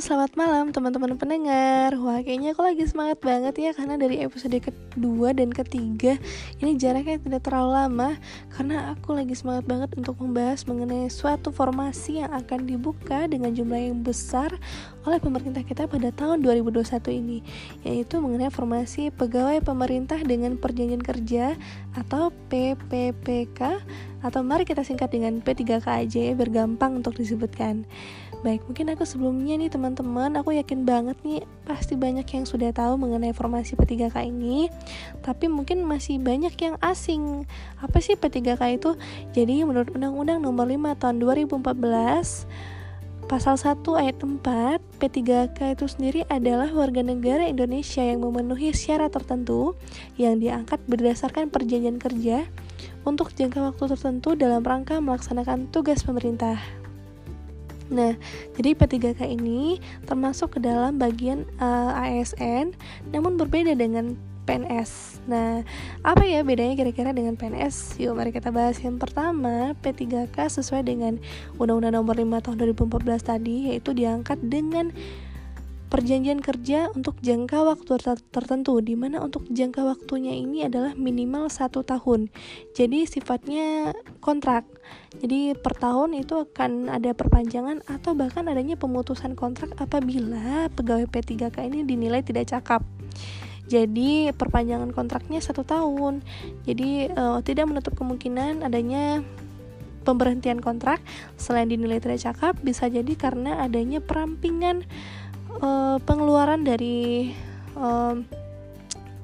selamat malam teman-teman pendengar. Wah, kayaknya aku lagi semangat banget ya Karena dari episode kedua dan ketiga Ini jaraknya tidak terlalu lama Karena aku lagi semangat banget untuk membahas mengenai suatu formasi yang akan dibuka Dengan jumlah yang besar oleh pemerintah kita pada tahun 2021 ini Yaitu mengenai formasi pegawai pemerintah dengan perjanjian kerja Atau PPPK Atau mari kita singkat dengan P3K aja ya Biar gampang untuk disebutkan Baik, mungkin aku sebelumnya nih teman-teman, aku yakin banget nih pasti banyak yang sudah tahu mengenai formasi P3K ini, tapi mungkin masih banyak yang asing. Apa sih P3K itu? Jadi menurut Undang-Undang Nomor 5 Tahun 2014 Pasal 1 ayat 4, P3K itu sendiri adalah warga negara Indonesia yang memenuhi syarat tertentu yang diangkat berdasarkan perjanjian kerja untuk jangka waktu tertentu dalam rangka melaksanakan tugas pemerintah. Nah, jadi P3K ini termasuk ke dalam bagian uh, eh, ASN namun berbeda dengan PNS. Nah, apa ya bedanya kira-kira dengan PNS? Yuk mari kita bahas. Yang pertama, P3K sesuai dengan Undang-Undang Nomor 5 Tahun 2014 tadi yaitu diangkat dengan perjanjian kerja untuk jangka waktu tertentu di mana untuk jangka waktunya ini adalah minimal satu tahun. Jadi sifatnya kontrak. Jadi per tahun itu akan ada perpanjangan atau bahkan adanya pemutusan kontrak apabila pegawai P3K ini dinilai tidak cakap. Jadi perpanjangan kontraknya satu tahun. Jadi uh, tidak menutup kemungkinan adanya pemberhentian kontrak. Selain dinilai tidak cakap bisa jadi karena adanya perampingan uh, pengeluaran dari uh,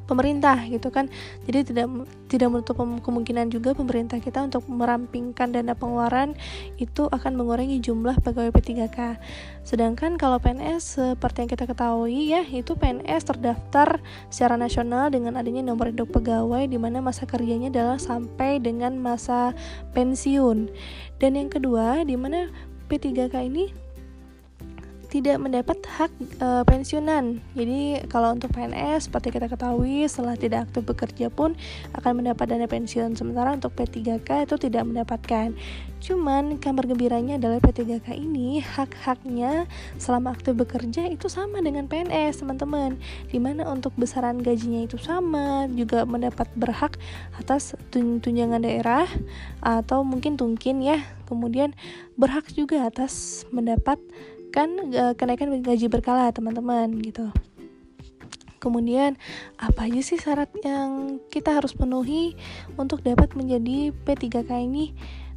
pemerintah gitu kan. Jadi tidak tidak menutup kemungkinan juga pemerintah kita untuk merampingkan dana pengeluaran itu akan mengurangi jumlah pegawai P3K sedangkan kalau PNS seperti yang kita ketahui ya itu PNS terdaftar secara nasional dengan adanya nomor induk pegawai di mana masa kerjanya adalah sampai dengan masa pensiun. Dan yang kedua di mana P3K ini tidak mendapat hak e, pensiunan. Jadi kalau untuk PNS seperti kita ketahui setelah tidak aktif bekerja pun akan mendapat dana pensiun. Sementara untuk P3K itu tidak mendapatkan. Cuman kabar gembiranya adalah P3K ini hak-haknya selama aktif bekerja itu sama dengan PNS, teman-teman. Di mana untuk besaran gajinya itu sama, juga mendapat berhak atas tunjangan daerah atau mungkin tungkin ya. Kemudian berhak juga atas mendapat kan kenaikan gaji berkala teman-teman gitu. Kemudian apa aja sih syarat yang kita harus penuhi untuk dapat menjadi P3K ini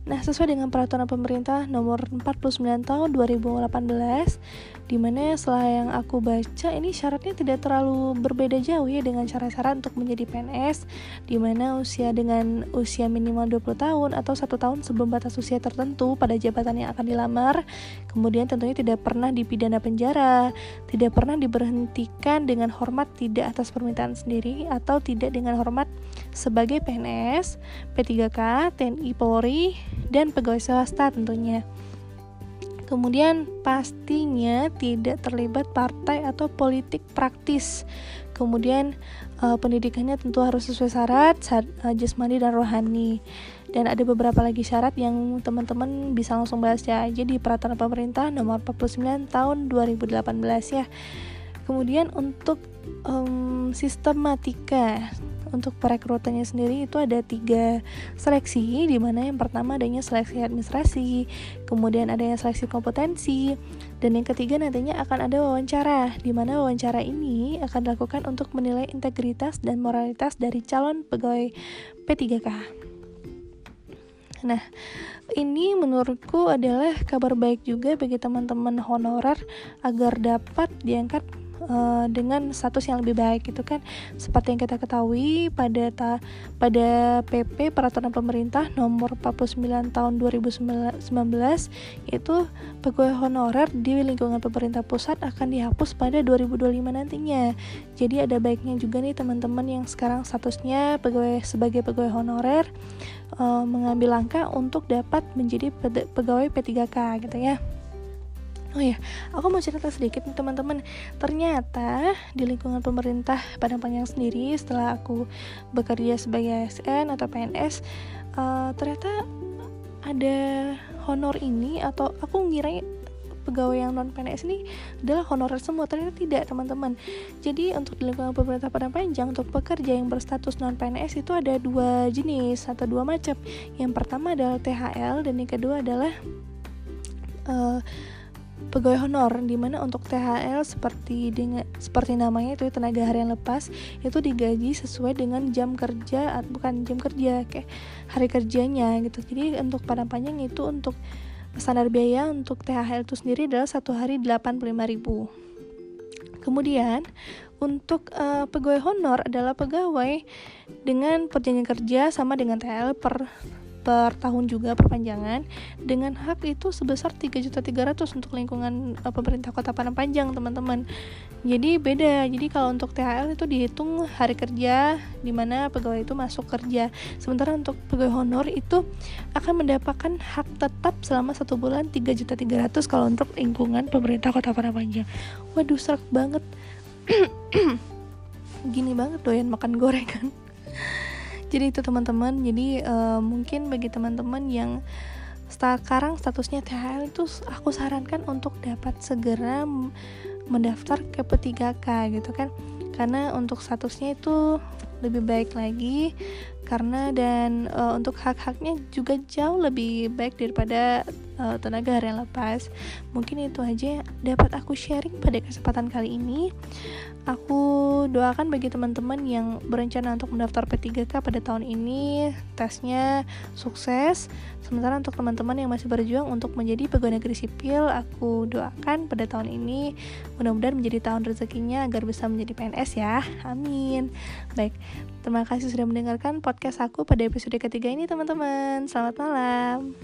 Nah, sesuai dengan peraturan pemerintah nomor 49 tahun 2018, di mana setelah yang aku baca ini syaratnya tidak terlalu berbeda jauh ya dengan syarat-syarat untuk menjadi PNS, di mana usia dengan usia minimal 20 tahun atau satu tahun sebelum batas usia tertentu pada jabatan yang akan dilamar, kemudian tentunya tidak pernah dipidana penjara, tidak pernah diberhentikan dengan hormat tidak atas permintaan sendiri atau tidak dengan hormat sebagai PNS, P3K, TNI Polri, dan pegawai swasta tentunya. Kemudian pastinya tidak terlibat partai atau politik praktis. Kemudian uh, pendidikannya tentu harus sesuai syarat, uh, jasmani dan rohani. Dan ada beberapa lagi syarat yang teman-teman bisa langsung bahas ya aja di peraturan pemerintah nomor 49 tahun 2018 ya. Kemudian untuk um, sistematika untuk perekrutannya sendiri itu ada tiga seleksi di mana yang pertama adanya seleksi administrasi kemudian adanya seleksi kompetensi dan yang ketiga nantinya akan ada wawancara di mana wawancara ini akan dilakukan untuk menilai integritas dan moralitas dari calon pegawai P3K Nah, ini menurutku adalah kabar baik juga bagi teman-teman honorer agar dapat diangkat uh, dengan status yang lebih baik gitu kan. Seperti yang kita ketahui pada ta pada PP peraturan pemerintah nomor 49 tahun 2019 itu pegawai honorer di lingkungan pemerintah pusat akan dihapus pada 2025 nantinya. Jadi ada baiknya juga nih teman-teman yang sekarang statusnya pegawai sebagai pegawai honorer uh, mengambil langkah untuk dapat menjadi pegawai P3K gitu ya Oh ya, aku mau cerita sedikit nih teman-teman. Ternyata di lingkungan pemerintah Padang Panjang sendiri setelah aku bekerja sebagai ASN atau PNS, uh, eh, ternyata ada honor ini atau aku ngira pegawai yang non PNS ini adalah honorer semua ternyata tidak teman-teman jadi untuk di lingkungan pemerintah pada panjang untuk pekerja yang berstatus non PNS itu ada dua jenis atau dua macam yang pertama adalah THL dan yang kedua adalah uh, pegawai honor di mana untuk THL seperti dengan seperti namanya itu tenaga harian lepas itu digaji sesuai dengan jam kerja bukan jam kerja kayak hari kerjanya gitu. Jadi untuk pada panjang itu untuk standar biaya untuk THL itu sendiri adalah satu hari 85.000 kemudian untuk uh, pegawai honor adalah pegawai dengan perjanjian kerja sama dengan THL per per tahun juga perpanjangan dengan hak itu sebesar 3.300 untuk lingkungan uh, pemerintah Kota Padang Panjang teman-teman. Jadi beda. Jadi kalau untuk THL itu dihitung hari kerja di mana pegawai itu masuk kerja. Sementara untuk pegawai honor itu akan mendapatkan hak tetap selama satu bulan 3.300 kalau untuk lingkungan pemerintah Kota Padang Panjang. Waduh, serak banget. Gini banget doyan makan gorengan jadi itu teman-teman. Jadi uh, mungkin bagi teman-teman yang sekarang statusnya THL itu aku sarankan untuk dapat segera mendaftar ke P3K gitu kan. Karena untuk statusnya itu lebih baik lagi karena dan uh, untuk hak-haknya juga jauh lebih baik daripada uh, tenaga harian lepas. Mungkin itu aja dapat aku sharing pada kesempatan kali ini. Aku doakan bagi teman-teman yang berencana untuk mendaftar P3K pada tahun ini tesnya sukses. Sementara untuk teman-teman yang masih berjuang untuk menjadi pegawai negeri sipil, aku doakan pada tahun ini mudah-mudahan menjadi tahun rezekinya agar bisa menjadi PNS ya. Amin. Baik, terima kasih sudah mendengarkan podcast aku pada episode ketiga ini teman-teman. Selamat malam.